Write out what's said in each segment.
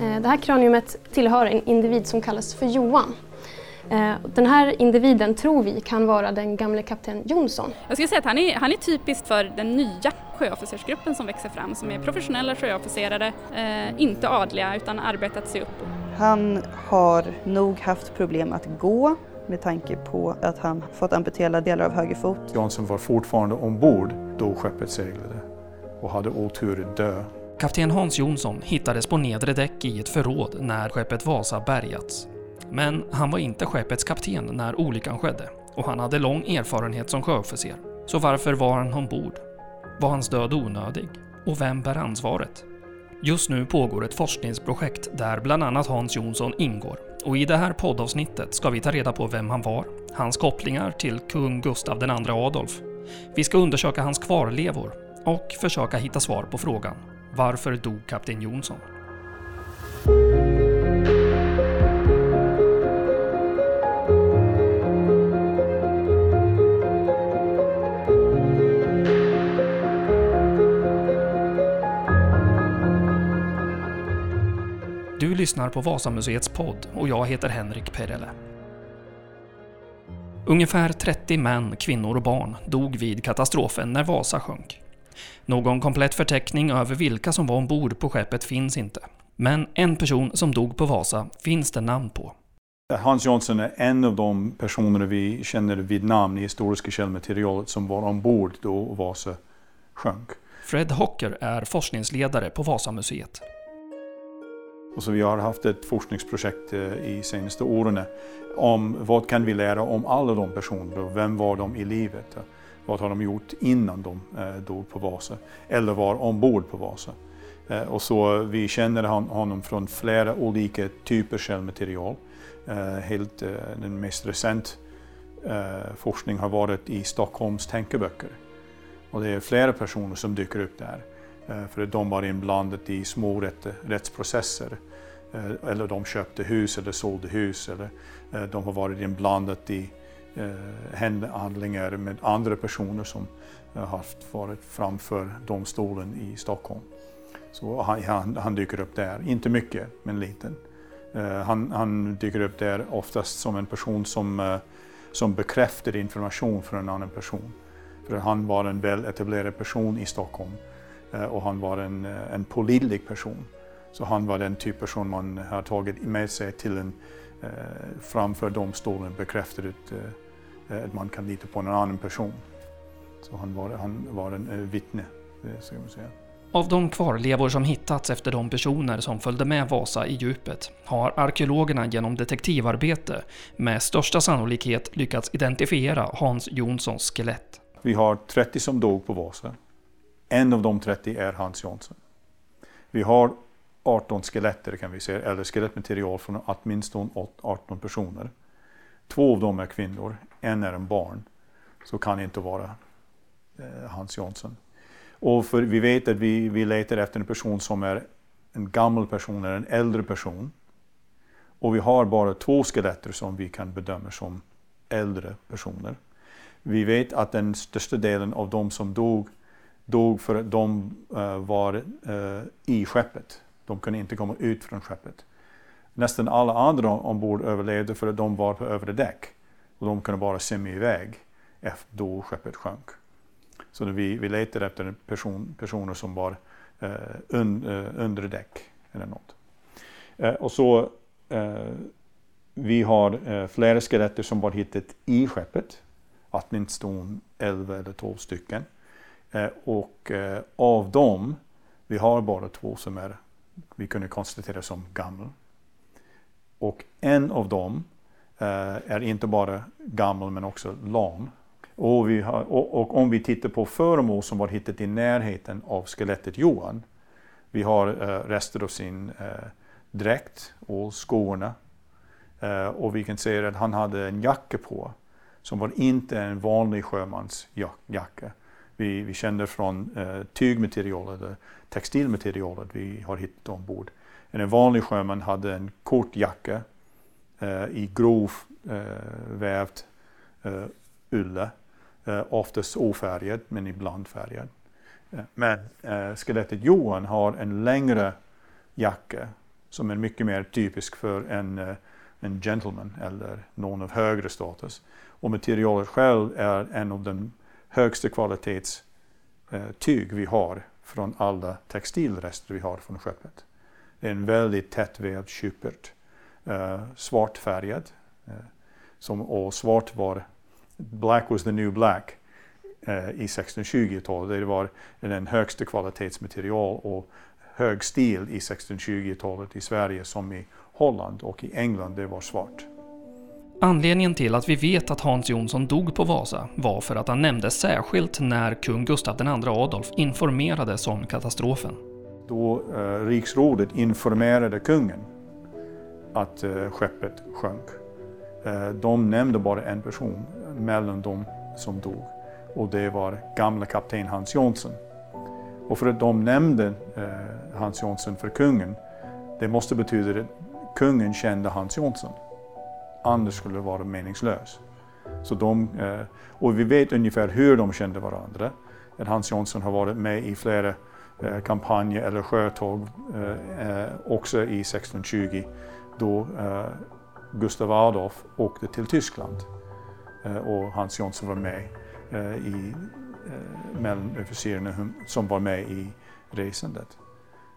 Eh, det här kraniumet tillhör en individ som kallas för Johan. Eh, den här individen tror vi kan vara den gamle kapten Jonsson. Jag skulle säga att han är, han är typiskt för den nya sjöofficersgruppen som växer fram som är professionella sjöofficerare, eh, inte adliga utan arbetat sig upp. Han har nog haft problem att gå med tanke på att han fått amputera delar av höger fot. Johnson var fortfarande ombord då skeppet seglade och hade otur att dö. Kapten Hans Jonsson hittades på nedre däck i ett förråd när skeppet Vasa bärgats. Men han var inte skeppets kapten när olyckan skedde och han hade lång erfarenhet som sjöofficer. Så varför var han ombord? Var hans död onödig? Och vem bär ansvaret? Just nu pågår ett forskningsprojekt där bland annat Hans Jonsson ingår och i det här poddavsnittet ska vi ta reda på vem han var, hans kopplingar till kung Gustav II Adolf. Vi ska undersöka hans kvarlevor och försöka hitta svar på frågan varför dog kapten Jonsson? Du lyssnar på Vasamuseets podd och jag heter Henrik Perele. Ungefär 30 män, kvinnor och barn dog vid katastrofen när Vasa sjönk. Någon komplett förteckning över vilka som var ombord på skeppet finns inte. Men en person som dog på Vasa finns det namn på. Hans Jonsson är en av de personer vi känner vid namn i historiska källmaterialet som var ombord då Vasa sjönk. Fred Hocker är forskningsledare på Vasamuseet. Och så vi har haft ett forskningsprojekt eh, i senaste åren om vad kan vi lära om alla de personerna vem var de i livet? Vad har de gjort innan de eh, dog på Vasa? Eller var ombord på Vasa? Eh, och så vi känner honom från flera olika typer källmaterial. Eh, helt, eh, den mest recent eh, forskning har varit i Stockholms tänkeböcker. Och det är flera personer som dyker upp där. Eh, för de var inblandade i små rätt, rättsprocesser. Eh, eller de köpte hus eller sålde hus. Eller eh, de har varit inblandade i Eh, handlingar med andra personer som eh, har varit framför domstolen i Stockholm. Så han, han, han dyker upp där, inte mycket, men liten. Eh, han, han, dyker upp där oftast som en person som, som bekräftar information för en annan person. För han var en väl etablerad person i Stockholm och han var en, en pålitlig person. Så han var den typ person man har tagit med sig till en, framför domstolen bekräftat att man kan lita på en annan person. Så han var, han var en vittne, ska man säga. Av de kvarlevor som hittats efter de personer som följde med Vasa i djupet har arkeologerna genom detektivarbete med största sannolikhet lyckats identifiera Hans Jonssons skelett. Vi har 30 som dog på Vasa. En av de 30 är Hans Jansson. Vi har 18 skeletter kan vi säga, eller skelettmaterial från åtminstone 18 personer. Två av dem är kvinnor, en är en barn. Så kan det inte vara eh, Hans Jansson. Och för vi vet att vi, vi letar efter en person som är en gammal person eller en äldre person. Och vi har bara två skeletter som vi kan bedöma som äldre personer. Vi vet att den största delen av de som dog dog för att de uh, var uh, i skeppet. De kunde inte komma ut från skeppet. Nästan alla andra ombord överlevde för att de var på övre däck. Och de kunde bara simma iväg efter då skeppet sjönk. Så vi, vi letade efter person, personer som var eh, un, eh, under däck eller något. Eh, och så eh, vi har flera skeletter som var hittat i skeppet. Åtminstone 11 eller 12 stycken. Eh, och eh, av dem, vi har bara två som är, vi kunde konstatera som gamla. Och en av dem eh, är inte bara gammal men också lam. Och, vi har, och, och, om vi tittar på föremål som var hittat i närheten av skelettet Johan. Vi har eh, rester av sin eh, dräkt och skorna. Eh, och vi kan se att han hade en jacka på som var inte en vanlig sjömansjacka. vi, vi känner från eh, tygmaterialet, textilmaterialet vi har hittat ombord. En vanlig sjöman hade en kort jacka eh, i grov eh, vävt eh, ulle. Eh, oftast ofärgad men ibland färgad. Eh, men eh, skelettet Johan har en längre jacka som är mycket mer typisk för en, eh, en gentleman eller någon av högre status. Och materialet själv är en av de högsta kvalitets eh, tyg vi har från alla textilrester vi har från skeppet. En väldigt tättvävd kypert, eh, svartfärgad. Eh, som, och svart var, black was the new black eh, i 1620-talet. Det var den högsta kvalitetsmaterial och hög stil i 1620-talet i Sverige som i Holland och i England, det var svart. Anledningen till att vi vet att Hans Jonsson dog på Vasa var för att han nämndes särskilt när kung Gustav II Adolf informerades om katastrofen. Då eh, riksrådet informerade kungen att eh, skeppet sjönk. Eh, de nämnde bara en person mellan de som dog och det var gamla kapten Hans Jonsson. Och för att de nämnde eh, Hans Jonsson för kungen, det måste betyda att kungen kände Hans Jonsson. Annars skulle det vara meningslöst. Så de, eh, och vi vet ungefär hur de kände varandra. Att Hans Jonsson har varit med i flera Eh, kampanjer eller sjötåg eh, eh också i 1620 då eh, Gustav Adolf åkte till Tyskland och Hans Jonsson var med i mellan officerarna som var med i resandet.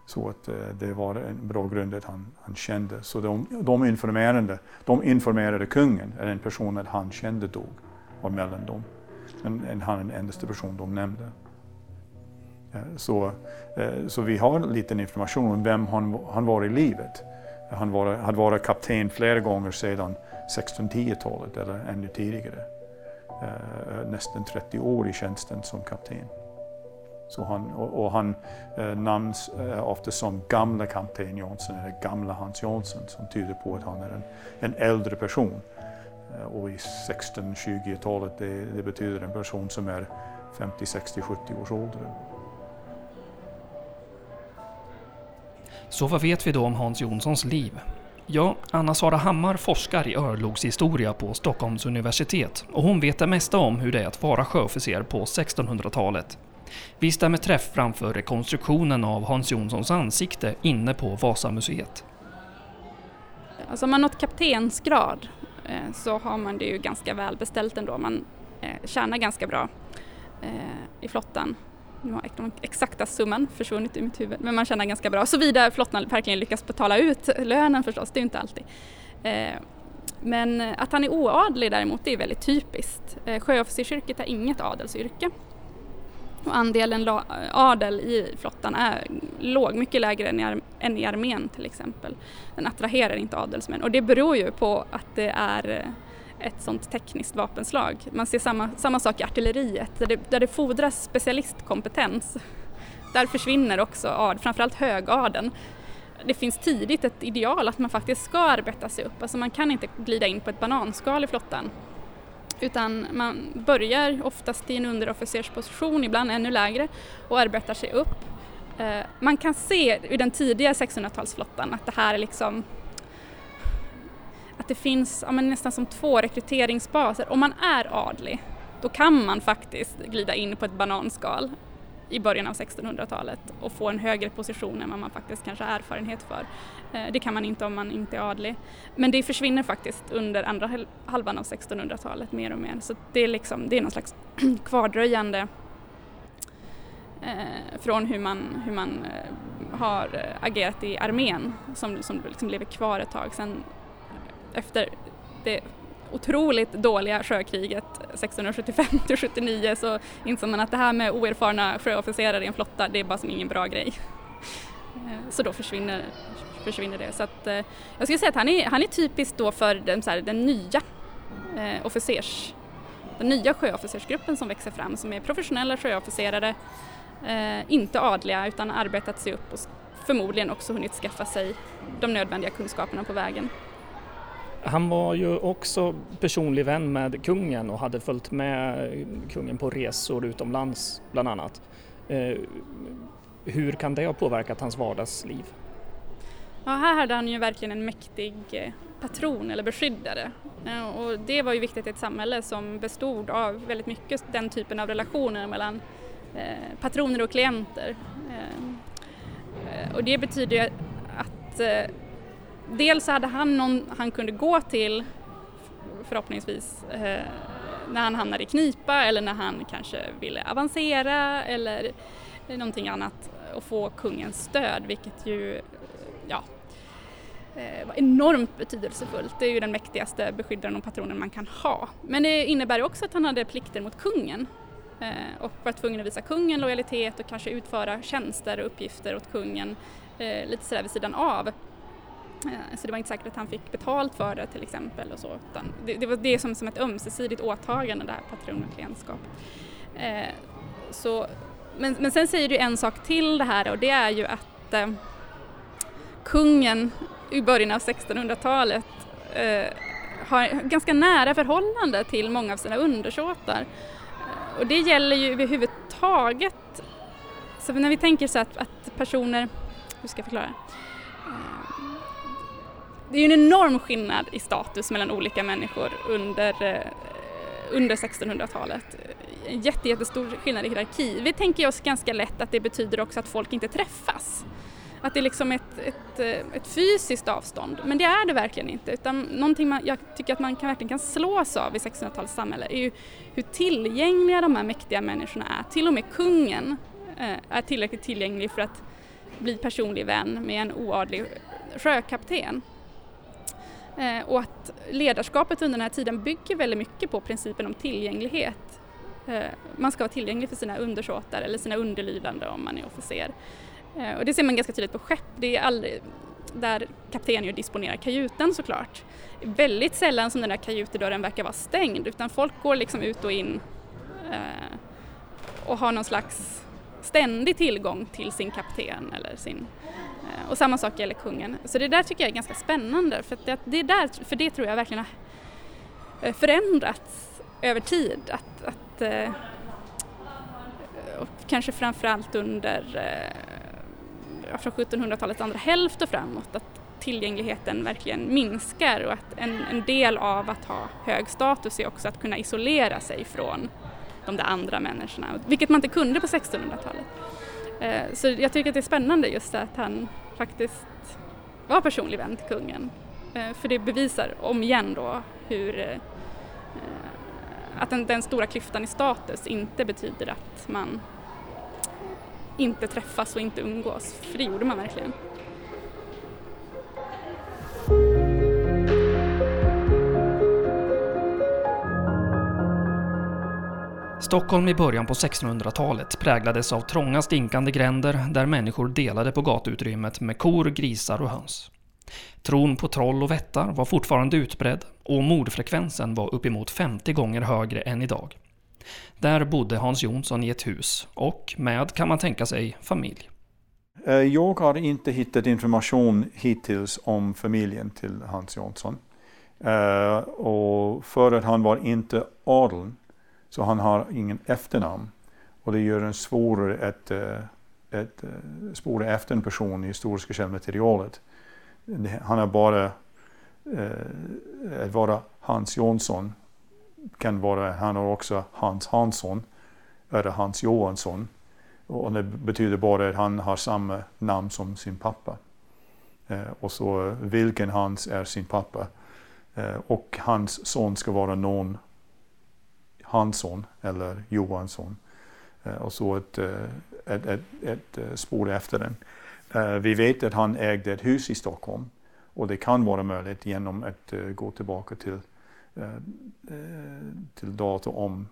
Så att det var en bra grund att han, han kände. Så de, de, informerade, de informerade kungen, eller en person att han kände dog, var mellan dem. Men han är den enda person de nämnde. Eh, så, eh, så vi har lite information om vem han, han var i livet. Han var, hade varit kapten flera gånger sedan 1610-talet eller ännu tidigare. Eh, nästan 30 år i tjänsten som kapten. Så han, och, och han eh, namns eh, ofta som gamla kapten Jansson eller gamla Hans Jansson som tyder på att han är en, en äldre person. Eh, och i 1620-talet det, det, betyder en person som är 50, 60, 70 års ålder. Så vad vet vi då om Hans Jonssons liv? Ja, Anna-Sara Hammar forskar i örlogshistoria på Stockholms universitet och hon vet det mesta om hur det är att vara sjöofficer på 1600-talet. Vi stämmer träff framför rekonstruktionen av Hans Jonssons ansikte inne på Vasamuseet. Alltså om man nått kaptensgrad eh, så har man det ju ganska väl beställt ändå. Man eh, tjänar ganska bra eh, i flottan. Nu har den exakta summan försvunnit i mitt huvud, men man tjänar ganska bra. Såvida flottan verkligen lyckas betala ut lönen förstås, det är ju inte alltid. Eh, men att han är oadlig däremot, det är väldigt typiskt. Eh, sjöofficersyrket är inget adelsyrke och andelen adel i flottan är låg, mycket lägre än i, än i armén till exempel. Den attraherar inte adelsmän och det beror ju på att det är eh, ett sådant tekniskt vapenslag. Man ser samma, samma sak i artilleriet där det, där det fordras specialistkompetens. Där försvinner också ad, framförallt högadeln. Det finns tidigt ett ideal att man faktiskt ska arbeta sig upp, alltså man kan inte glida in på ett bananskal i flottan utan man börjar oftast i en underofficersposition, ibland ännu lägre och arbetar sig upp. Eh, man kan se i den tidiga 1600-talsflottan att det här är liksom att det finns ja, nästan som två rekryteringsbaser. Om man är adlig, då kan man faktiskt glida in på ett bananskal i början av 1600-talet och få en högre position än vad man faktiskt kanske har erfarenhet för. Eh, det kan man inte om man inte är adlig. Men det försvinner faktiskt under andra halvan av 1600-talet mer och mer så det är, liksom, det är någon slags kvardröjande eh, från hur man, hur man eh, har eh, agerat i armén som, som liksom lever kvar ett tag. Sen efter det otroligt dåliga sjökriget 1675 79 så insåg man att det här med oerfarna sjöofficerare i en flotta det är bara som ingen bra grej. Eh, så då försvinner, försvinner det. Så att, eh, jag skulle säga att han är, han är typisk då för den, så här, den nya eh, officers, den nya sjöofficersgruppen som växer fram som är professionella sjöofficerare, eh, inte adliga utan arbetat sig upp och förmodligen också hunnit skaffa sig de nödvändiga kunskaperna på vägen. Han var ju också personlig vän med kungen och hade följt med kungen på resor utomlands bland annat. Eh, hur kan det ha påverkat hans vardagsliv? Ja, här hade han ju verkligen en mäktig eh, patron eller beskyddare eh, och det var ju viktigt i ett samhälle som bestod av väldigt mycket den typen av relationer mellan patroner och klienter. Och det betyder att dels hade han någon han kunde gå till förhoppningsvis eh, när han hamnade i knipa eller när han kanske ville avancera eller någonting annat och få kungens stöd vilket ju ja, eh, var enormt betydelsefullt. Det är ju den mäktigaste beskyddaren och patronen man kan ha. Men det innebär också att han hade plikter mot kungen eh, och var tvungen att visa kungen lojalitet och kanske utföra tjänster och uppgifter åt kungen eh, lite sådär vid sidan av. Eh, så det var inte säkert att han fick betalt för det till exempel och så. Utan det, det var det som, som ett ömsesidigt åtagande det här patron och klientskap. Eh, så, men, men sen säger du en sak till det här och det är ju att eh, kungen i början av 1600-talet eh, har ganska nära förhållande till många av sina undersåtar. Eh, och det gäller ju överhuvudtaget, så när vi tänker så att, att personer, hur ska jag förklara? Det är ju en enorm skillnad i status mellan olika människor under, eh, under 1600-talet. En jätte, jättestor skillnad i hierarki. Vi tänker oss ganska lätt att det betyder också att folk inte träffas att det är liksom ett, ett, eh, ett, fysiskt avstånd. Men det är det verkligen inte utan någonting man, jag tycker att man kan, verkligen kan slås av i 1600-talets samhälle är ju hur tillgängliga de här mäktiga människorna är. Till och med kungen eh, är tillräckligt tillgänglig för att bli personlig vän med en oadlig sjökapten. Eh, och att ledarskapet under den här tiden bygger väldigt mycket på principen om tillgänglighet. Eh, man ska vara tillgänglig för sina undersåtar eller sina underlydande om man är officer. Eh, och det ser man ganska tydligt på skepp, det är aldrig, där kaptenen disponerar kajuten såklart. Väldigt sällan som den där kajutedörren verkar vara stängd utan folk går liksom ut och in eh, och har någon slags ständig tillgång till sin kapten eller sin Eh, och samma sak gäller kungen. Så det där tycker jag är ganska spännande för det, det, där, för det tror jag verkligen har eh, förändrats över tid. Att, att eh, och kanske framförallt under från 1700-talets andra hälft och framåt att tillgängligheten verkligen minskar och att en, en, del av att ha hög status är också att kunna isolera sig från de där andra människorna, vilket man inte kunde på 1600-talet. Eh, så jag tycker att det är spännande just att han faktiskt var personlig vän till kungen. Eh, för det bevisar om igen då hur eh, att den, den stora klyftan i status inte betyder att man inte träffas och inte umgås, för det gjorde man verkligen. Stockholm i början på 1600-talet präglades av trånga stinkande gränder där människor delade på gatuutrymmet med kor, grisar och höns. Tron på troll och vättar var fortfarande utbredd och mordfrekvensen var uppemot 50 gånger högre än idag. Där bodde Hans Jonsson i ett hus och med, kan man tänka sig, familj. Eh, jag har inte hittat information hittills om familjen till Hans Jonsson. Eh, och för att han var inte adeln, så han har ingen efternamn. Och det gör det svårare att, att eh, eh, spåra efter en person i historiska källmaterialet. Han är bara eh, att vara Hans Jonsson kan vara, han har också Hans Hansson, eller Hans Johansson. Och det betyder bara att han har samma namn som sin pappa. Eh, och så vilken Hans är sin pappa. Eh, och hans son ska vara någon Hansson eller Johansson. Eh, och så ett, eh, ett, ett, ett, eh, spår efter den. Vi vet att han ägde ett hus i Stockholm. Och det kan vara möjligt genom att gå tillbaka till till data om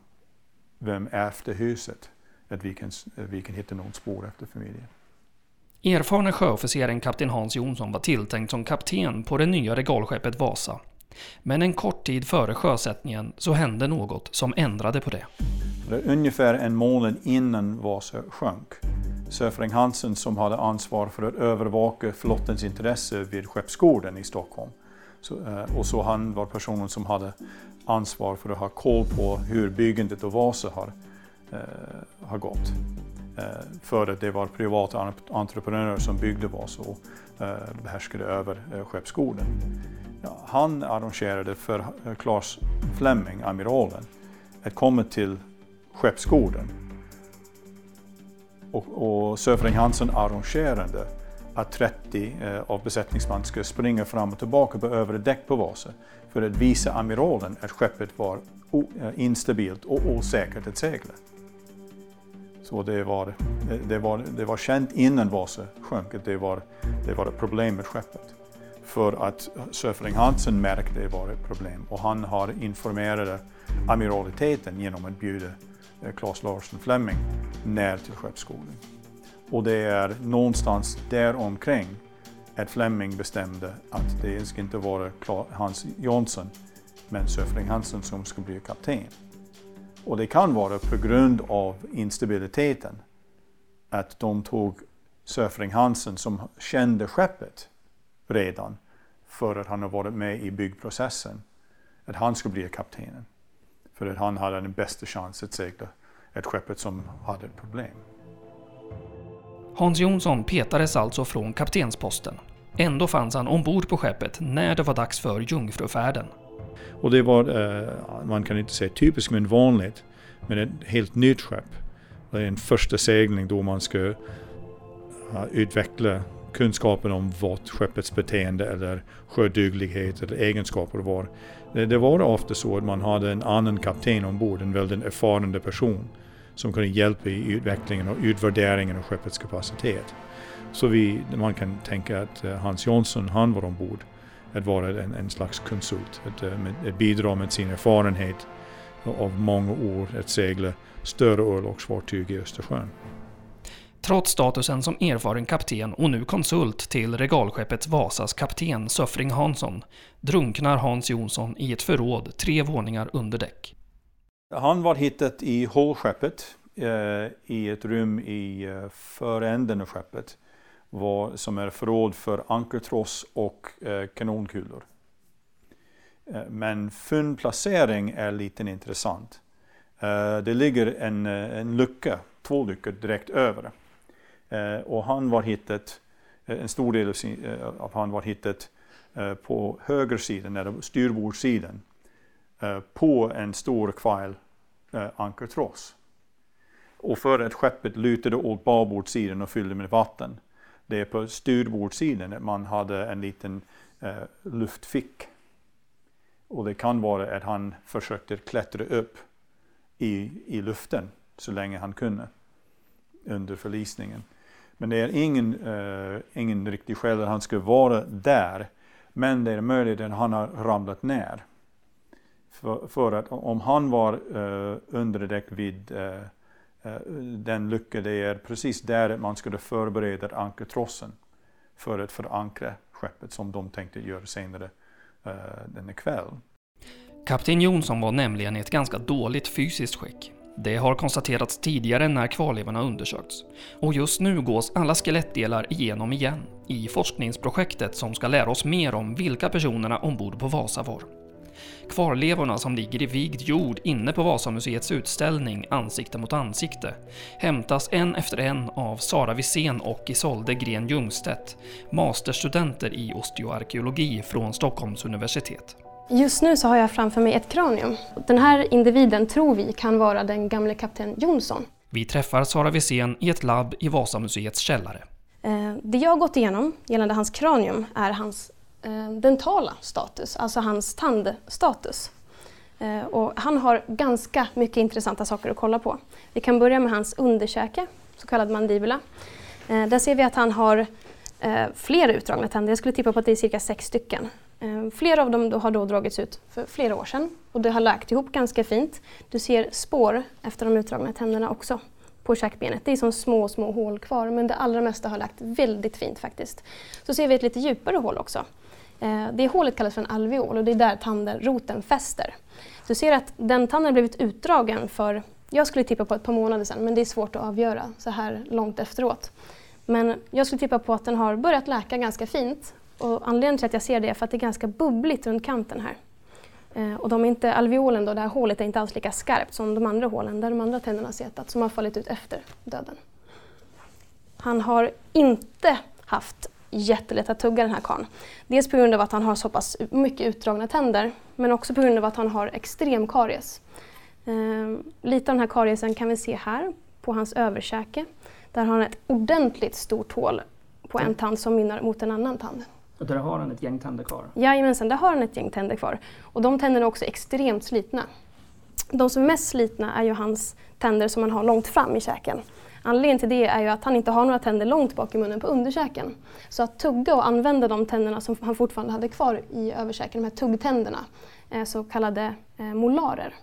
vem ärvde huset. Att vi kan, vi kan hitta något spår efter familjen. Erfarne sjöofficeren kapten Hans Jonsson var tilltänkt som kapten på det nya regalskeppet Vasa. Men en kort tid före sjösättningen så hände något som ändrade på det. Ungefär en månad innan Vasa sjönk. Söfring Hansen som hade ansvar för att övervaka flottens intresse vid Skeppsgården i Stockholm så, eh, och så han var personen som hade ansvar för att ha koll på hur byggandet av Vasa har, eh, har gått. Eh, för att det var privata entreprenörer som byggde Vasa och eh, behärskade över eh, Skeppsgården. Ja, han arrangerade för Claes Fleming, amiralen, att komma till Skeppsgården. Och, och Söfring Hansen arrangerade att 30 eh, av besättningsmän skulle springa fram och tillbaka på övre däck på Vasa för att visa amiralen att skeppet var eh, instabilt och osäkert att segla. Så det var, eh, det, var, det var känt innan Vasa sjönk att det var, det var ett problem med skeppet. För att Söfring Hansen märkte att det var ett problem och han har informerat amiraliteten genom att bjuda eh, Claes Larsson Fleming ner till skeppsskolan. Och det är någonstans där omkring att Fleming bestämde att det ska inte vara Hans Jonsson men Söfring Hansen som ska bli kapten. Och det kan vara på grund av instabiliteten att de tog Söfring Hansen som kände skeppet redan för att han har varit med i byggprocessen. Att han skulle bli kaptenen. För att han hade den bästa chansen att segla ett skeppet som hade ett problem. Hans Jonsson petades alltså från kaptensposten. Ändå fanns han ombord på skeppet när det var dags för jungfrufärden. Och det var, eh, man kan inte säga typiskt men vanligt, men ett helt nytt skepp. Det är en första segling då man ska utveckla kunskapen om vad skeppets beteende eller sjöduglighet eller egenskaper var. Det, det var ofta så att man hade en annan kapten ombord, en väldigt erfaren person som kunde hjälpa i utvecklingen och utvärderingen av skeppets kapacitet. Så vi, man kan tänka att eh, Hans Jonsson, han var ombord att vara en, en slags konsult, att, eh, att bidra med sin erfarenhet av många år att segla större örlogsfartyg i Östersjön. Trots statusen som erfaren kapten och nu konsult till regalskeppet Vasas kapten Söffring Hansson drunknar Hans Jonsson i ett förråd tre våningar under däck. Han var hittad i hålskeppet eh, i ett rum i eh, föränden av skeppet var, som är förråd för ankertross och eh, kanonkulor. Eh, men fyndplacering är lite intressant. Eh, det ligger en, eh, en lucka, två luckor direkt över. Eh, och han var hittet, eh, en stor del av, sin, eh, av han var hittat eh, på högersidan, eller styrbordssidan Eh, på en stor kvail eh, ankertross. Och för att skeppet lutade åt babordssidan och fyllde med vatten. Det är på styrbordssidan man hade en liten eh, luftfick. Och det kan vara att han försökte klättra upp i, i luften så länge han kunde under förlisningen. Men det är ingen, eh, ingen riktig skäl att han skulle vara där. Men det är möjligt att han har ramlat ner. För, för att om han var eh, under däck vid eh, eh, den lucka det är precis där man skulle förbereda ankertrossen för att förankra skeppet som de tänkte göra senare eh, denna kväll. Kapten Jonsson var nämligen i ett ganska dåligt fysiskt skick. Det har konstaterats tidigare när kvarlevorna undersökts. Och just nu gås alla skelettdelar igenom igen i forskningsprojektet som ska lära oss mer om vilka personerna ombord på Vasa var. Kvarlevorna som ligger i vigd jord inne på Vasamuseets utställning Ansikte mot ansikte hämtas en efter en av Sara Wisén och Isolde Gren Ljungstedt, masterstudenter i osteoarkeologi från Stockholms universitet. Just nu så har jag framför mig ett kranium. Den här individen tror vi kan vara den gamle kapten Jonsson. Vi träffar Sara Wisén i ett labb i Vasamuseets källare. Eh, det jag har gått igenom gällande hans kranium är hans Eh, dentala status, alltså hans tandstatus. Eh, och han har ganska mycket intressanta saker att kolla på. Vi kan börja med hans underkäke, så kallad mandibula. Där ser vi att han har flera utdragna tänder. Jag skulle tippa på att det är cirka sex stycken. Eh, flera av dem har då dragits ut för flera år sedan och det har läkt ihop ganska fint. Du ser spår efter de utdragna tänderna också på käkbenet. Det är som små, små hål kvar men det allra mesta har läkt väldigt fint faktiskt. Så ser vi ett lite djupare hål också. Eh, det hålet kallas för en alveol och det är där tandroten fäster. Du ser att den tanden har blivit utdragen för, jag skulle tippa på ett par månader sedan, men det är svårt att avgöra så här långt efteråt. Men jag skulle tippa på att den har börjat läka ganska fint och anledningen till att jag ser det är för att det är ganska bubbligt runt kanten här. Eh, och de inte, alveolen, då, det här hålet, är inte alls lika skarpt som de andra hålen där de andra tänderna setat som har fallit ut efter döden. Han har inte haft jättelätt att tugga den här karln. Dels på grund av att han har så pass mycket utdragna tänder men också på grund av att han har extrem karies. Eh, lite av den här kariesen kan vi se här på hans överkäke. Där har han ett ordentligt stort hål på på en tand som mynnar mot en annan tand. Och där har han ett gäng tänder kvar? Jajamensan, där har han ett gäng tänder kvar. Och de tänderna är också extremt slitna. De som är mest slitna är ju hans tänder som han har långt fram i käken. Anledningen till det är ju att han inte har några tänder långt bak i munnen på underkäken. Så att tugga och använda de tänderna som han fortfarande hade kvar i överkäken, de här tuggtänderna, eh, så kallade eh, molarer,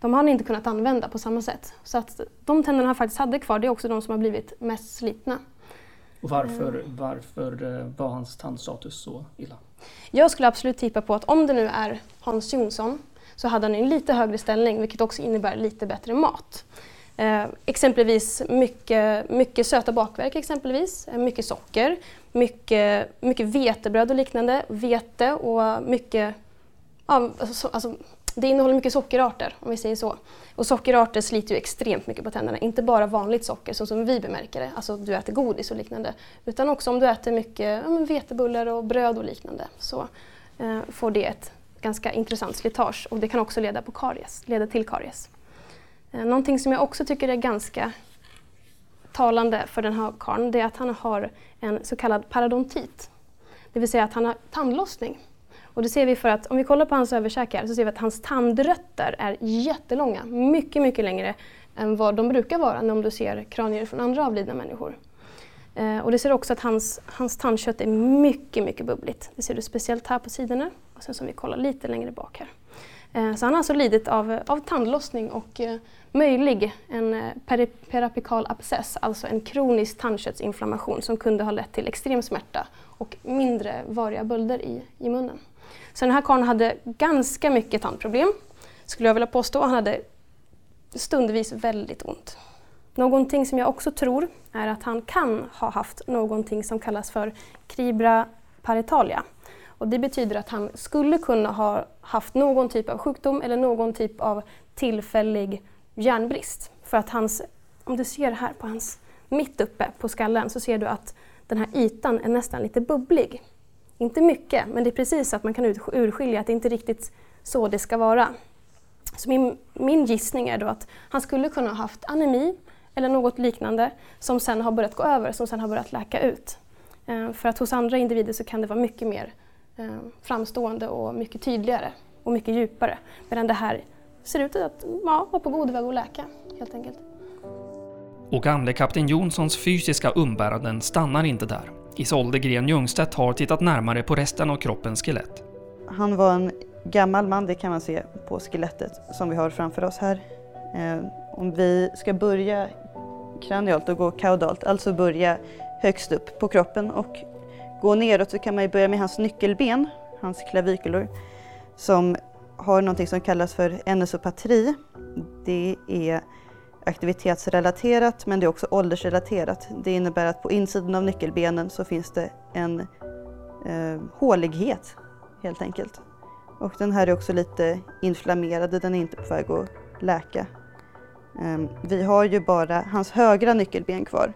de har han inte kunnat använda på samma sätt. Så att de tänderna han faktiskt hade kvar, det är också de som har blivit mest slitna. Och varför, varför eh, var hans tandstatus så illa? Jag skulle absolut tippa på att om det nu är Hans Jonsson så hade han en lite högre ställning vilket också innebär lite bättre mat. Eh, exempelvis mycket, mycket söta bakverk, exempelvis, eh, mycket socker, mycket, mycket vetebröd och liknande, vete och mycket ja, alltså, alltså, det innehåller mycket sockerarter om vi säger så. Och sockerarter sliter ju extremt mycket på tänderna. Inte bara vanligt socker så som vi bemärker det, alltså du äter godis och liknande. Utan också om du äter mycket ja, vetebullar och bröd och liknande så eh, får det ett ganska intressant slitage och det kan också leda, på karies, leda till karies. Eh, någonting som jag också tycker är ganska talande för den här karln det är att han har en så kallad parodontit. Det vill säga att han har tandlossning. Och det ser vi för att om vi kollar på hans överkäkar så ser vi att hans tandrötter är jättelånga, mycket, mycket längre än vad de brukar vara om du ser kranier från andra avlidna människor. Eh, och det ser också att hans, hans tandkött är mycket, mycket bubbligt. Det ser du speciellt här på sidorna och sen som vi kollar lite längre bak här. Eh, så han har alltså lidit av, av tandlossning och eh, möjlig en eh, peri perapikal abscess, alltså en kronisk tandköttsinflammation som kunde ha lett till extrem smärta och mindre variga bölder i, i munnen. Så den här karln hade ganska mycket tandproblem, skulle jag vilja påstå. Han hade stundvis väldigt ont. Någonting som jag också tror är att han kan ha haft någonting som kallas för cribra paritalia. Och det betyder att han skulle kunna ha haft någon typ av sjukdom eller någon typ av tillfällig järnbrist. För att hans, om du ser här på hans, mitt uppe på skallen så ser du att den här ytan är nästan lite bubblig. Inte mycket, men det är precis så att man kan urskilja att det inte är riktigt så det ska vara. Så min, min gissning är då att han skulle kunna ha haft anemi eller något liknande som sen har börjat gå över, som sen har börjat läka ut. Eh, för att hos andra individer så kan det vara mycket mer eh, framstående och mycket tydligare och mycket djupare. Medan det här ser ut att ja, vara på god väg att läka helt enkelt. Och gamle kapten Jonssons fysiska umbäranden stannar inte där. Isolde Gren Ljungstedt har tittat närmare på resten av kroppens skelett. Han var en gammal man, det kan man se på skelettet som vi har framför oss här. Eh, om vi ska börja kranialt och gå kaudalt, alltså börja högst upp på kroppen och gå neråt så kan man börja med hans nyckelben, hans klavikulor, som har något som kallas för enesopatri. Det är aktivitetsrelaterat men det är också åldersrelaterat. Det innebär att på insidan av nyckelbenen så finns det en eh, hålighet helt enkelt. Och den här är också lite inflammerad, den är inte på väg att läka. Eh, vi har ju bara hans högra nyckelben kvar.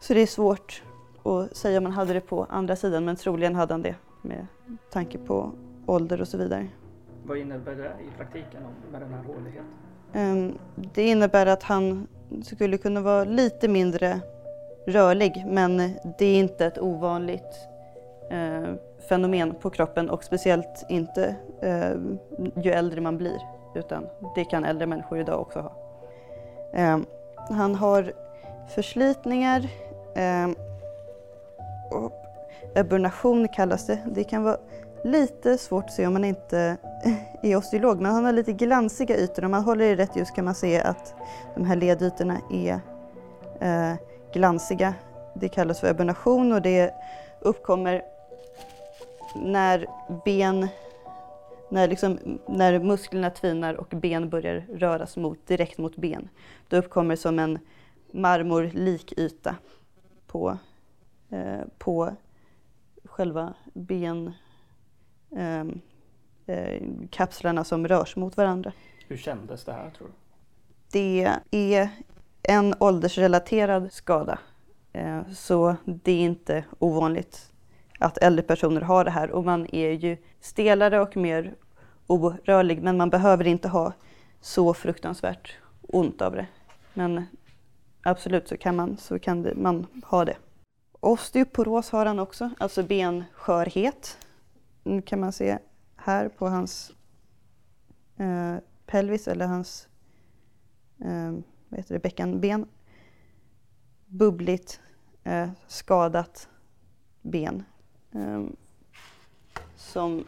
Så det är svårt att säga om han hade det på andra sidan men troligen hade han det med tanke på ålder och så vidare. Vad innebär det i praktiken med den här håligheten? Ehm, det innebär att han skulle kunna vara lite mindre rörlig men det är inte ett ovanligt eh, fenomen på kroppen och speciellt inte eh, ju äldre man blir utan det kan äldre människor idag också ha. Ehm, han har förslitningar ehm, och eburnation kallas det. Det kan vara lite svårt att se om man inte är osteolog, men han har lite glansiga ytor. Om man håller i rätt ljus kan man se att de här ledytorna är eh, glansiga. Det kallas för eburnation och det uppkommer när ben när, liksom, när musklerna tvinar och ben börjar röras mot, direkt mot ben. Då uppkommer som en marmorlik yta på, eh, på själva ben, eh, kapslarna som rörs mot varandra. Hur kändes det här tror du? Det är en åldersrelaterad skada. Eh, så det är inte ovanligt att äldre personer har det här och man är ju stelare och mer orörlig men man behöver inte ha så fruktansvärt ont av det. Men absolut så kan man, så kan det, man ha det. Osteoporos har han också, alltså benskörhet. Nu kan man se här på hans eh, pelvis eller hans eh, vad heter det, bäckenben. Bubbligt, eh, skadat ben. Eh, som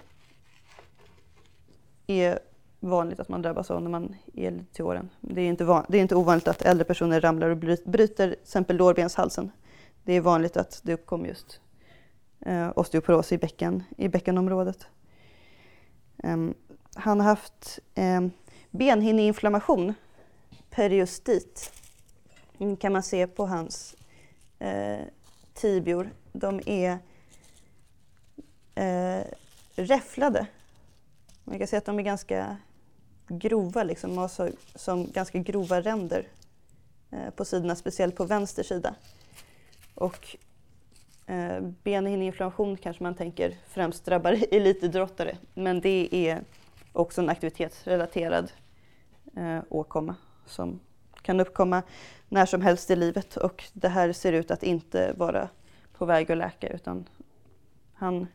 är vanligt att man drabbas av när man är lite till åren. Det är, inte van, det är inte ovanligt att äldre personer ramlar och bryter till exempel lårbenshalsen. Det är vanligt att det uppkommer just Eh, osteoporos i, bäcken, i bäckenområdet. Ehm, han har haft ehm, benhinneinflammation, periostit, mm, kan man se på hans eh, tibior. De är eh, räfflade. Man kan säga att de är ganska grova, liksom, och så, som ganska grova ränder eh, på sidorna, speciellt på vänster sida. Och eh, benhinneinflammation kanske man tänker främst drabbar elitidrottare, men det är också en aktivitetsrelaterad eh, åkomma som kan uppkomma när som helst i livet och det här ser ut att inte vara på väg att läka utan han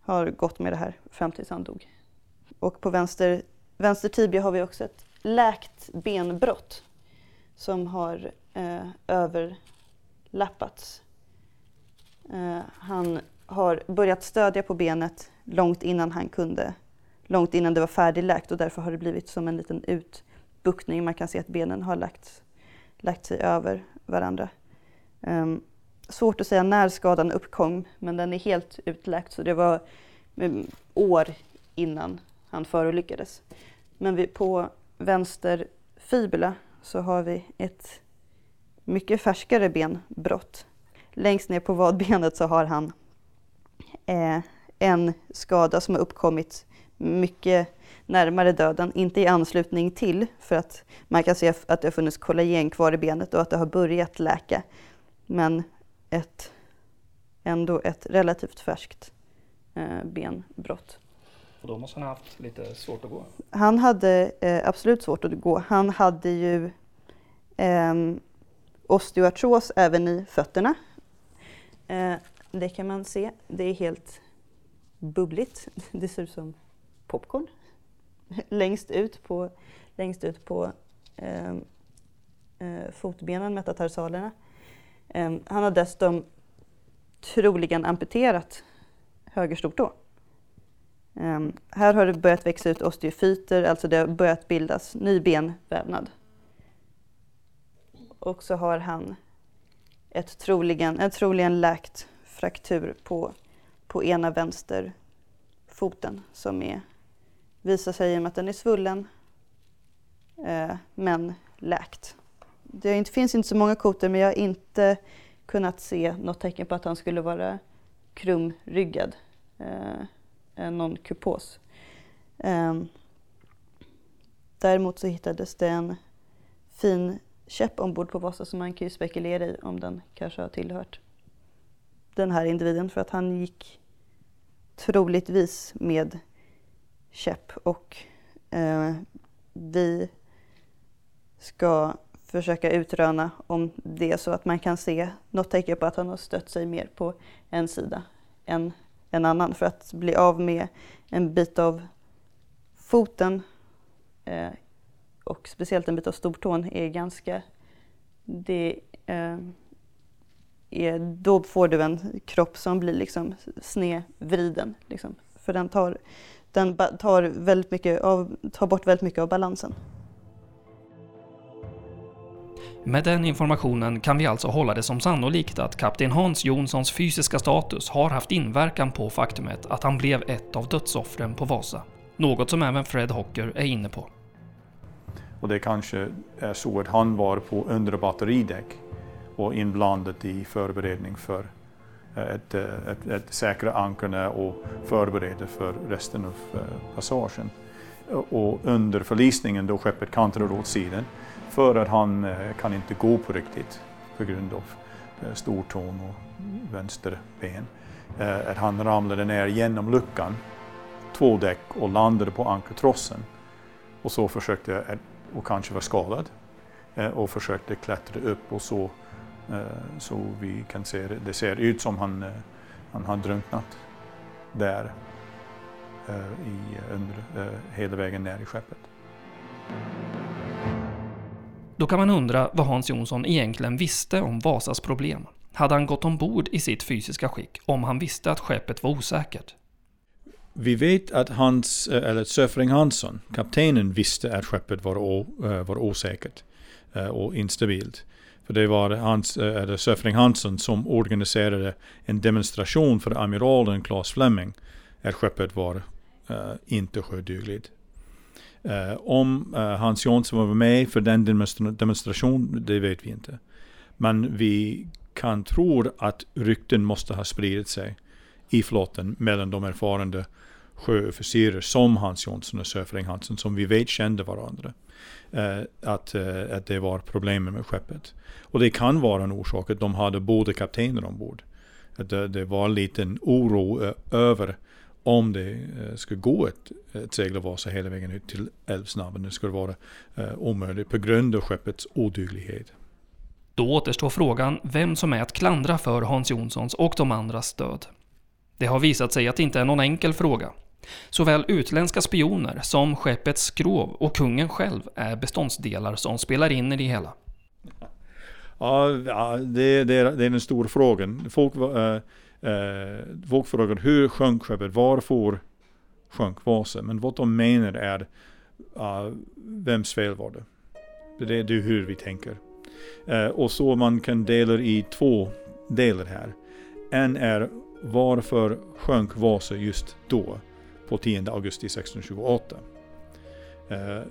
har gått med det här fram tills han dog. Och på vänster, vänster tibia har vi också ett läkt benbrott som har eh, överlappats. Eh, han har börjat stödja på benet långt innan han kunde, långt innan det var färdigläkt och därför har det blivit som en liten utbuktning. Man kan se att benen har lagt, lagt sig över varandra. Um, svårt att säga när skadan uppkom men den är helt utläkt så det var um, år innan han förolyckades. Men vi, på vänster fibula så har vi ett mycket färskare benbrott. Längst ner på vadbenet så har han eh, en skada som har uppkommit mycket närmare döden, inte i anslutning till för att man kan se att det har funnits kollagen kvar i benet och att det har börjat läka. Men ett, ändå ett relativt färskt eh, benbrott. Och då måste han ha haft lite svårt att gå? Han hade eh, absolut svårt att gå. Han hade ju eh, osteoartros även i fötterna. Eh, det kan man se. Det är helt bubbligt. Det ser ut som popcorn. längst ut på, längst ut på ehm, eh, fotbenen, metatarsalerna. Eh, han har dessutom troligen amputerat höger stortå. Um, ehm, här har det börjat växa ut osteofyter, alltså det har börjat bildas ny benvävnad. Och så har han ett troligen, en troligen läkt fraktur på, på ena vänsterfoten som är, visar sig genom att den är svullen eh, men läkt. Det finns inte så många kotor men jag har inte kunnat se något tecken på att han skulle vara krumryggad. Eh, någon kupos. Eh, däremot så hittades det en fin käpp ombord på Vasa som man kan ju spekulera i om den kanske har tillhört den här individen. För att han gick troligtvis med käpp och eh, vi ska försöka utröna om det är så att man kan se något tecken på att han har stött sig mer på en sida än en annan. För att bli av med en bit av foten eh, och speciellt en bit av stortån är ganska... Det, eh, är, då får du en kropp som blir liksom snedvriden. Liksom, för den tar, den tar, väldigt mycket av, tar bort väldigt mycket av balansen. Med den informationen kan vi alltså hålla det som sannolikt att kapten Hans Jonssons fysiska status har haft inverkan på faktumet att han blev ett av dödsoffren på Vasa. Något som även Fred Hocker är inne på. Och det kanske är så att han var på undre batteridäck och inblandad i förberedning för eh, ett, eh, ett, ett säkra ankarna och förbereda för resten av eh, passagen. Och under förlisningen då skeppet kantrar åt sidan för att han kan inte gå på riktigt på grund av stortån och vänster ben. Att han ramlade ner genom luckan, två däck och landade på ankartrossen. Och så försökte, och kanske var skadad, eh, och försökte klättra upp och så Eh, så vi kan se det, det ser ut som han, eh, han har drunknat där eh, i, under, eh, hela vägen ner i skeppet. Då kan man undra vad Hans Jonsson egentligen visste om Vasas problem. Hade han gått ombord i sitt fysiska skick om han visste att skeppet var osäkert? Vi vet att Hans, eh, eller Söfring Hansson, kaptenen, visste att skeppet var, o, eh, var osäkert eh, och instabilt. För det var hans, eller Söfring Hansson som organiserade en demonstration för amiralen Claes Fleming att skeppet var inte sjödugligt. Om Hans Jonsson var med för den demonstrationen, det vet vi inte. Men vi kan tro att rykten måste ha spridit sig i flotten mellan de erfarna sjöofficerare som Hans Jonsson och Söfring Hansson, som vi vet kände varandra. Eh, att, eh, att det var problem med skeppet. Och det kan vara en orsak att de hade båda kaptener ombord. Att det, det var en liten oro eh, över om det eh, skulle gå ett, ett segla Vasa hela vägen ut till Älvsnabben. Det skulle vara eh, omöjligt på grund av skeppets oduglighet. Då återstår frågan vem som är att klandra för Hans Jonssons och de andras död. Det har visat sig att det inte är någon enkel fråga. Såväl utländska spioner som skeppets skrov och kungen själv är beståndsdelar som spelar in i det hela. Ja, det, det, är, det är den stora frågan. Folk, äh, äh, folk frågar hur sjönk skeppet? Varför sjönk Vasa? Men vad de menar är uh, vems fel var det? Det, det är hur vi tänker. Uh, och så man kan dela i två delar här. En är varför sjönk Vasa just då? På 10 augusti 1628. Eh,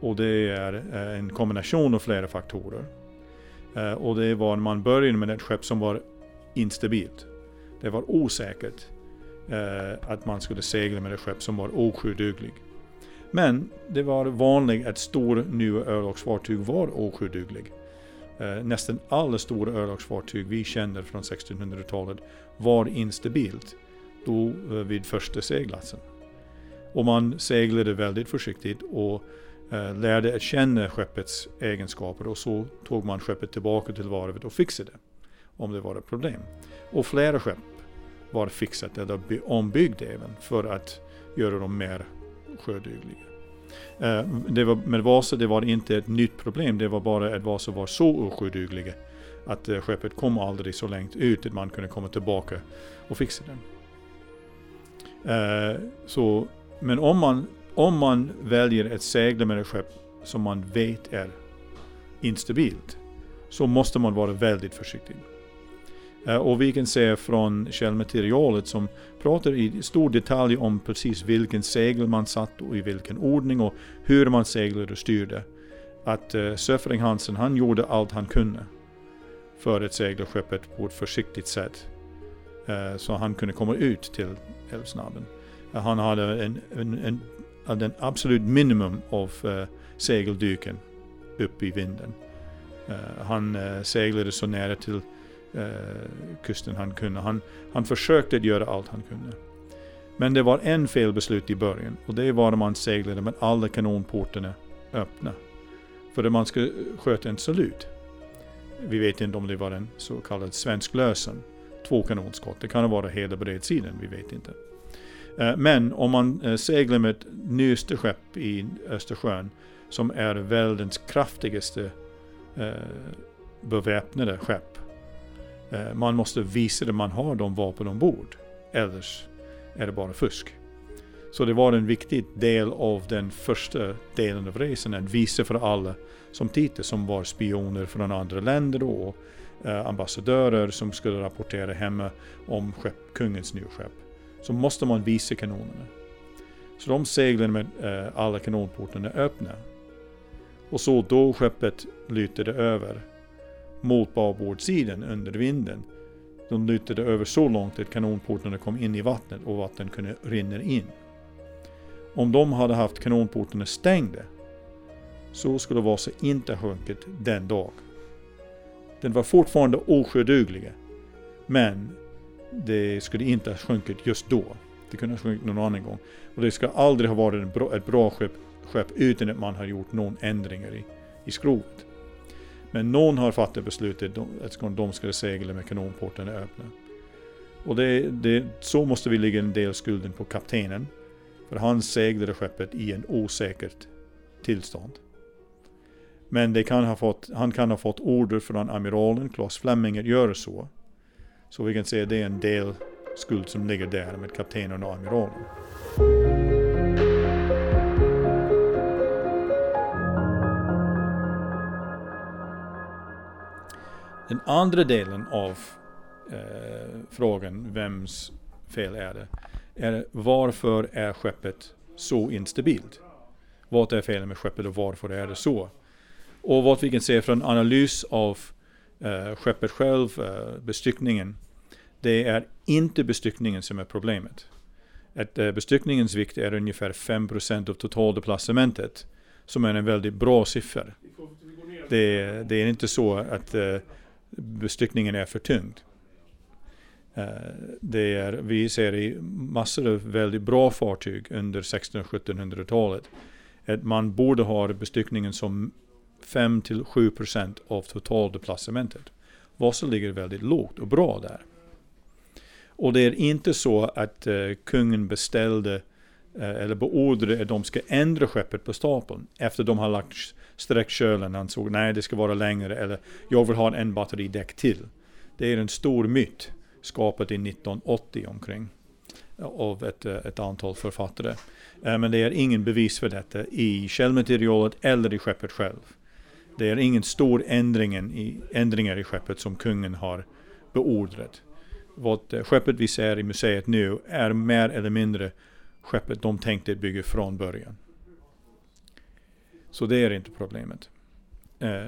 och det är eh, en kombination av flera faktorer. Eh, och det var man började med ett skepp som var instabilt. Det var osäkert eh, att man skulle segla med ett skepp som var osjöduglig. Men det var vanligt att stora nya örlogsfartyg var osjöduglig. Eh, nästan alla stora örlogsfartyg vi känner från 1600-talet var instabilt då eh, vid första seglatsen. Och man seglade väldigt försiktigt och eh, lärde att känna skeppets egenskaper och så tog man skeppet tillbaka till varvet och fixade det. Om det var ett problem. Och flera skepp var fixat eller ombyggda även för att göra dem mer sjödugliga. Eh, det var, med Vasa det var inte ett nytt problem, det var bara att Vasa var så osjödugliga att eh, skeppet kom aldrig så långt ut att man kunde komma tillbaka och fixa den. Eh, så men om man, om man väljer ett segla med ett skepp som man vet är instabilt så måste man vara väldigt försiktig. Eh, och vi kan se från källmaterialet som pratar i stor detalj om precis vilken segel man satt och i vilken ordning och hur man seglade och styrde. Att uh, Söfring Hansen, han gjorde allt han kunde för att segla skeppet på ett försiktigt sätt. Uh, så han kunde komma ut till Älvsnabben. Han hade en, en, en, en absolut minimum av uh, segeldyken upp i vinden. Uh, han uh, seglade så nära till uh, kusten han kunde. Han, han försökte göra allt han kunde. Men det var en felbeslut i början och det var när man seglade med alla kanonportarna öppna. För att man skulle sköta en salut. Vi vet inte om det var en så kallad svensk lösen. Två kanonskott. Det kan ha varit hela bredsidan, vi vet inte. Eh, men om man eh, seglar med ett nyaste skepp i Östersjön som är världens kraftigaste eh, beväpnade skepp. Man måste visa att man har de vapen ombord. Ellers är det bara fusk. Så det var en viktig del av den första delen av resan att visa för alla som tittade, som var spioner från andra länder och ambassadörer som skulle rapportera hemma om skepp, kungens nya skepp så måste man visa kanonerna. Så de seglade med eh, alla kanonportarna öppna. Och så då skeppet lutade över mot babordsidan under vinden. De lutade över så långt att kanonportarna kom in i vattnet och vatten kunde rinna in. Om de hade haft kanonportarna stängda så skulle Vasa inte ha sjunkit den dag. Den var fortfarande osjödugliga. Men det skulle inte ha sjunkit just då. Det kunde ha sjunkit någon annan gång. Och det ska aldrig ha varit bra, ett bra skepp, skepp utan att man har gjort någon ändringar i, i skrovet. Men någon har fattat beslutet att de skulle segla med kanonporten öppna. Och det, det, så måste vi lägga en del skulden på kaptenen. För han seglade skeppet i en osäkert tillstånd. Men det kan ha fått, han kan ha fått order från amiralen, Klas Fleming, att göra så. Så vi kan säga att det är en del skuld som ligger där med kaptenen och amiralen. Den andra delen av eh, frågan, vems fel är det? Är varför är skeppet så instabilt? Vad är felet med skeppet och varför är det så? Och vad vi kan se från analys av eh, skeppet själv, eh, bestyckningen, det är inte bestyckningen som är problemet. Att, eh, bestyckningens vikt är ungefär 5% av totaldeplacementet, som är en väldigt bra siffra. Det, det är inte så att eh, bestyckningen är för tyngd. Eh, det är, vi ser i massor av väldigt bra fartyg under 1600 1700-talet att man borde ha bestyckningen som 5-7% av totaldeplacementet. Vasa ligger väldigt lågt och bra där. Och det är inte så att eh, kungen beställde eh, eller beordrade att de ska ändra skeppet på stapeln efter de har lagt sträckkölen. Han såg nej det ska vara längre eller jag vill ha en batteridäck till. Det är en stor myt skapat i 1980 omkring eh, av ett, eh, ett antal författare. Eh, men det är ingen bevis för detta i källmaterialet eller i skeppet själv. Det är ingen stor ändringen i, ändringar i skeppet som kungen har beordrat. Vad eh, skeppet vi ser i museet nu är mer eller mindre skeppet de tänkte bygga från början. Så det är inte problemet. Eh,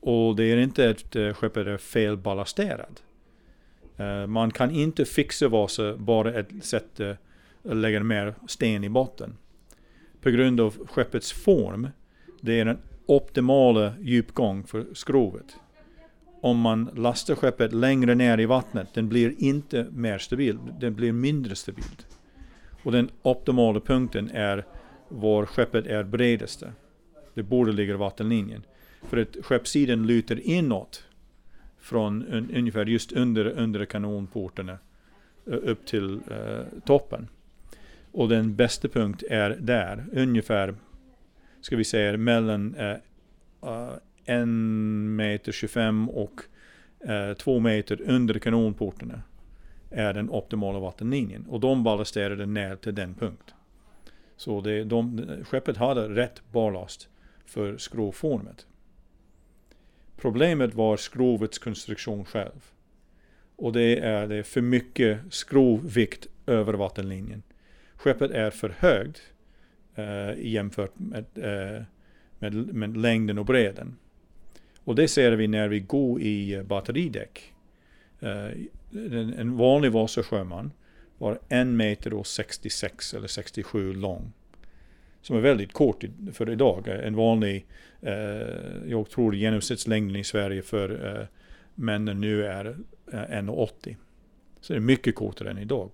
och det är inte att eh, skeppet är felballasterat. Eh, man kan inte fixa Vasa bara eh, att lägga mer sten i botten. På grund av skeppets form, det är en optimala djupgång för skrovet. Om man lastar skeppet längre ner i vattnet, den blir inte mer stabil, den blir mindre stabil. Och den optimala punkten är var skeppet är bredaste. Det borde ligga i vattenlinjen. För att skeppssidan lutar inåt från un, ungefär just under, under kanonportarna eh, upp till uh, toppen. Och den bästa punkt är där, ungefär ska vi säga mellan eh, uh, en meter 25 och uh, två meter under kanonportarna är den optimala vattenlinjen. Och de ballasterade ner till den punkt. Så det, de, skeppet hade rätt ballast för skrovformet. Problemet var skrovets konstruktion själv. Och det är, det är för mycket skrovvikt över vattenlinjen. Skeppet är för högt eh, jämfört med, eh, med, med, längden och bredden. Och det ser vi när vi går i batteridäck. Eh, en, en, vanlig Vasasjöman var en meter och 66 eller 67 lång. Som är väldigt kort för idag. En vanlig, eh, jag tror genomsnittslängden i Sverige för eh, männen nu är 1,80. Så det är mycket kortare än idag.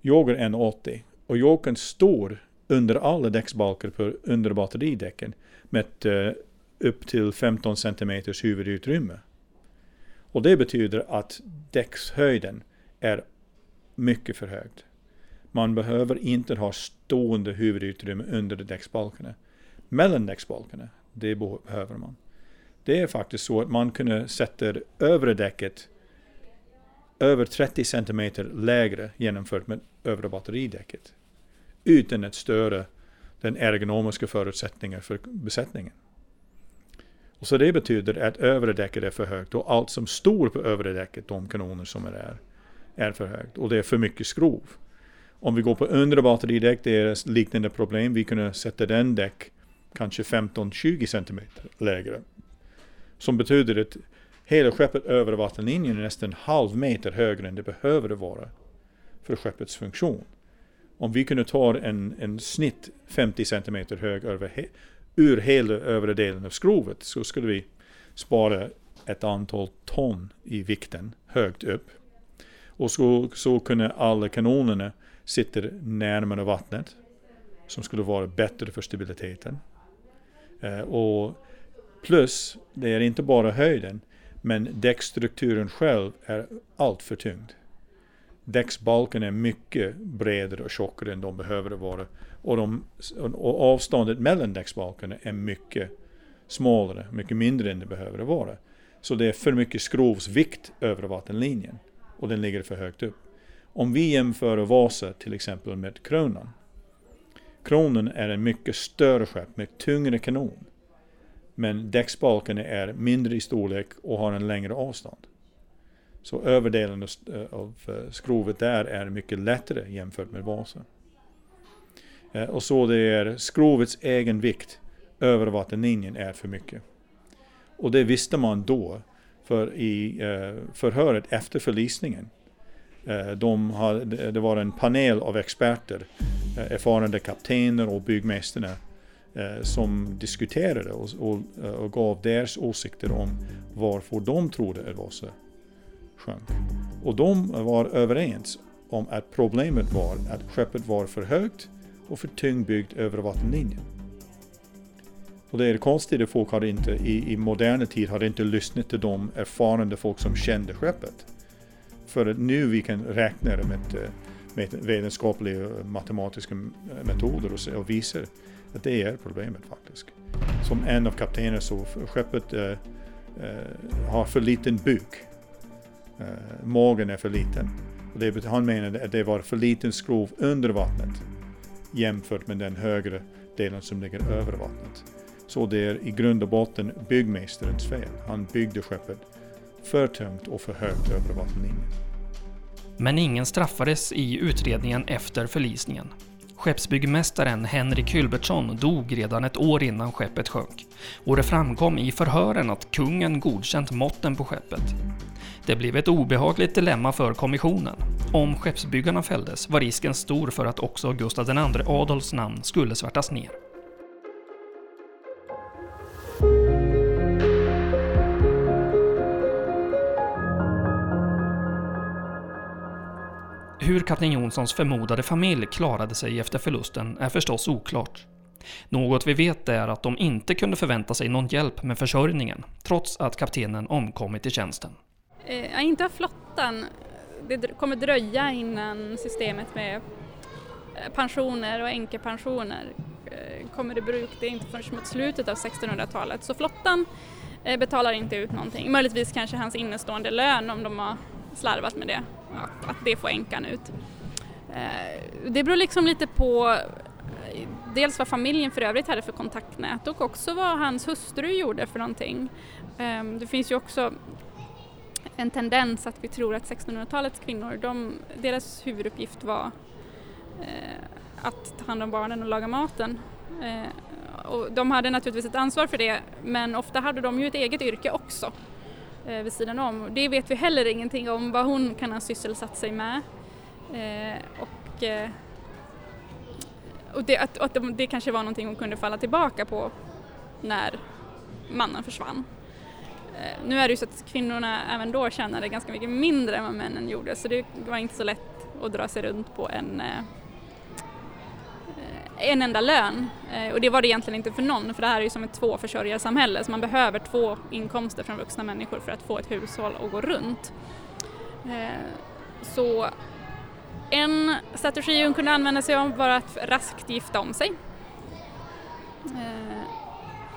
Jag är 1,80 och jag kan stå under alla däcksbalkar på under batteridäcken med uh, upp till 15 cm huvudutrymme. Och det betyder att däckshöjden är mycket för högt. Man behöver inte ha stående huvudutrymme under däcksbalkarna. Mellan däcksbalkarna, det behöver man. Det är faktiskt så att man kunde sätta övre däcket över 30 cm lägre jämfört med övre batteridäcket utan att störa den ergonomiska förutsättningen för besättningen. Och så det betyder att övre däcket är för högt och allt som står på övre däcket, de kanoner som är där, är för högt och det är för mycket skrov. Om vi går på undre batteridäck, det är liknande problem. Vi kunde sätta den däck kanske 15-20 cm lägre. Som betyder att hela skeppet över vattenlinjen är nästan en halv meter högre än det behöver vara för skeppets funktion om vi kunde ta en, en snitt 50 cm hög över he, ur hela övre delen av skrovet så skulle vi spara ett antal ton i vikten högt upp. Och så, så kunde alla kanonerna sitta närmare vattnet som skulle vara bättre för stabiliteten. Eh, och Plus, det är inte bara höjden, men däckstrukturen själv är allt för tyngd. Däcksbalken är mycket bredare och tjockare än de behöver vara. Och, de, och avståndet mellan däcksbalkarna är mycket smalare, mycket mindre än det behöver vara. Så det är för mycket skrovsvikt över vattenlinjen och den ligger för högt upp. Om vi jämför Vasa till exempel med Kronan. Kronan är en mycket större skepp med tyngre kanon. Men däcksbalken är mindre i storlek och har en längre avstånd. Så överdelen eh, av eh, skrovet där är mycket lättare jämfört med Vasa. Eh, och så det är skrovets egen vikt över vattenlinjen är för mycket. Och det visste man då. För i förhöret efter förlisningen de hade, det var en panel av experter, erfarna kaptener och byggmästare som diskuterade och, och, och gav deras åsikter om varför de trodde att Vasa sjönk. Och de var överens om att problemet var att skeppet var för högt och för tyngdbyggt över vattenlinjen. Och det är konstigt att folk har inte, i, i moderna tid har inte lyssnat till de erfarna folk som kände skeppet. För att nu vi kan räkna det med, eh, med vetenskapliga matematiska metoder och, och visar att det är problemet faktiskt. Som en av kaptenerna så, skeppet eh, eh, har för liten buk eh, magen är för liten. Och det, han menade att det var för liten skrov under vattnet jämfört med den högre delen som ligger över vattnet. Så det är i grund och botten byggmästarens fel. Han byggde skeppet för tungt och för högt över vattenlinjen. Men ingen straffades i utredningen efter förlisningen. Skeppsbyggmästaren Henrik Hylbertsson dog redan ett år innan skeppet sjönk och det framkom i förhören att kungen godkänt måtten på skeppet. Det blev ett obehagligt dilemma för kommissionen. Om skeppsbyggarna fälldes var risken stor för att också Gustav II Adolfs namn skulle svärtas ner. Hur kapten Jonssons förmodade familj klarade sig efter förlusten är förstås oklart. Något vi vet är att de inte kunde förvänta sig någon hjälp med försörjningen, trots att kaptenen omkommit i tjänsten. Eh, inte av flottan. Det kommer dröja innan systemet med eh, pensioner och änkepensioner eh, kommer i bruk. Det är inte förrän mot slutet av 1600-talet. Så flottan eh, betalar inte ut någonting. Möjligtvis kanske hans innestående lön om de har slarvat med det. Att, det får änkan ut. Det beror liksom lite på dels vad familjen för övrigt hade för kontaktnät och också vad hans hustru gjorde för någonting. Ehm, det finns ju också en tendens att vi tror att 1600-talets kvinnor, de, deras huvuduppgift var eh, att ta hand om barnen och laga maten. Eh, och de hade naturligtvis ett ansvar för det men ofta hade de ju ett eget yrke också eh, vid sidan om. Det vet vi heller ingenting om vad hon kan ha sysselsatt sig med. Eh, och eh, och det, att, att det kanske var någonting hon kunde falla tillbaka på när mannen försvann. Eh, nu är det ju så att kvinnorna även då tjänade ganska mycket mindre än vad männen gjorde så det var inte så lätt att dra sig runt på en, eh, en enda lön. Eh, och det var det egentligen inte för någon för det här är ju som ett tvåförsörjarsamhälle så man behöver två inkomster från vuxna människor för att få ett hushåll att gå runt. Så en strategi hon kunde använda sig av var att raskt gifta om sig.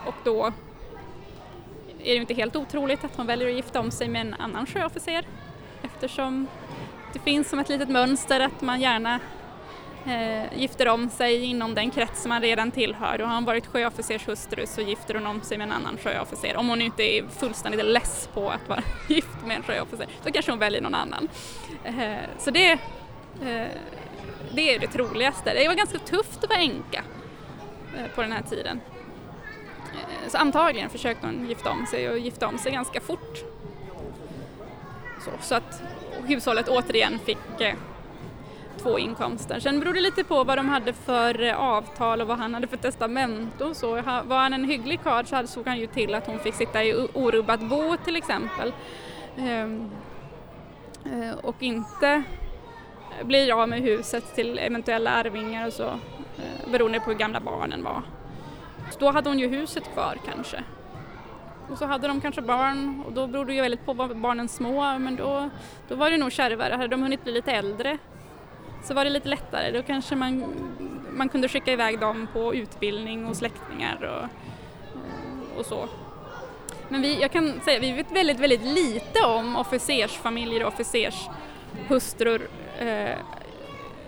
Och då är det inte helt otroligt att hon väljer att gifta om sig med en annan sjöofficer eftersom det finns som ett litet mönster att man gärna eh, gifter om sig inom den krets man redan tillhör och har hon varit sjöofficershustru så gifter hon om sig med en annan sjöofficer. Om hon inte är fullständigt less på att vara gift med en sjöofficer så kanske hon väljer någon annan. Eh, så det, eh, det är det troligaste. Det var ganska tufft att vara änka eh, på den här tiden. Så antagligen försökte hon gifta om sig och gifta om sig ganska fort. Så, så att hushållet återigen fick eh, två inkomster. Sen beror det lite på vad de hade för eh, avtal och vad han hade för testamente och så. Var han en hygglig karl så såg han ju till att hon fick sitta i orubbat bo till exempel. Ehm, eh, och inte eh, blir av med huset till eventuella arvingar och så eh, beroende på hur gamla barnen var. Så då hade hon ju huset kvar kanske. och så hade de kanske barn och då beror det ju väldigt på var barnen små men då, då var det nog kärvare. Hade de hunnit bli lite äldre så var det lite lättare. Då kanske man, man kunde skicka iväg dem på utbildning och släktingar och, och så. Men vi, jag kan säga vi vet väldigt, väldigt lite om officersfamiljer och officershustrur eh,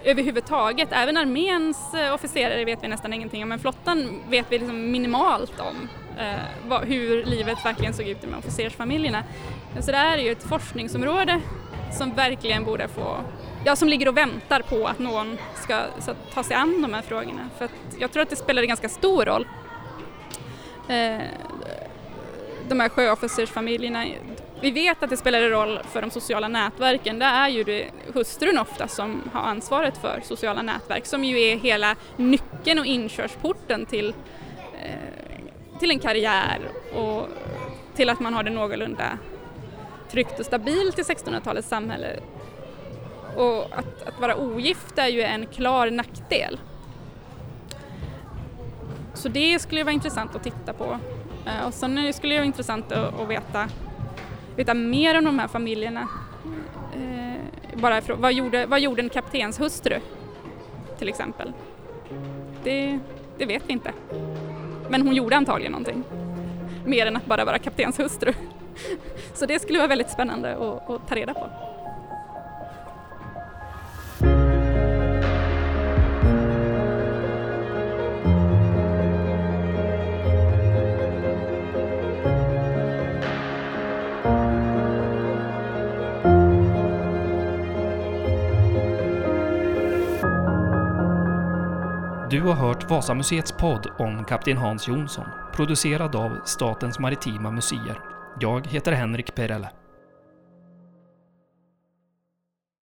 överhuvudtaget. Även arméns eh, officerare vet vi nästan ingenting om men flottan vet vi liksom minimalt om eh, vad, hur livet verkligen såg ut med officersfamiljerna. Så det här är ju ett forskningsområde som verkligen borde få, ja som ligger och väntar på att någon ska så, ta sig an de här frågorna. För att jag tror att det spelar en ganska stor roll. Eh, de här sjöofficersfamiljerna, vi vet att det spelar en roll för de sociala nätverken. Det är ju det hustrun ofta som har ansvaret för sociala nätverk som ju är hela nyckeln och inkörsporten till, eh, till en karriär och till att man har det någorlunda tryggt och stabilt i 1600-talets samhälle. Och att, att vara ogift är ju en klar nackdel. Så det skulle vara intressant att titta på. Eh, och sen skulle det vara intressant att, att veta, veta mer om de här familjerna. Eh, bara ifrån, vad, gjorde, vad gjorde en kaptenshustru till exempel? Det, det vet vi inte. Men hon gjorde antagligen någonting. Mer än att bara vara kaptenshustru. Så det skulle vara väldigt spännande att, att ta reda på. Du har hört Vasamuseets podd om Kapten Hans Jonsson, producerad av Statens Maritima Museer. Jag heter Henrik Perelle.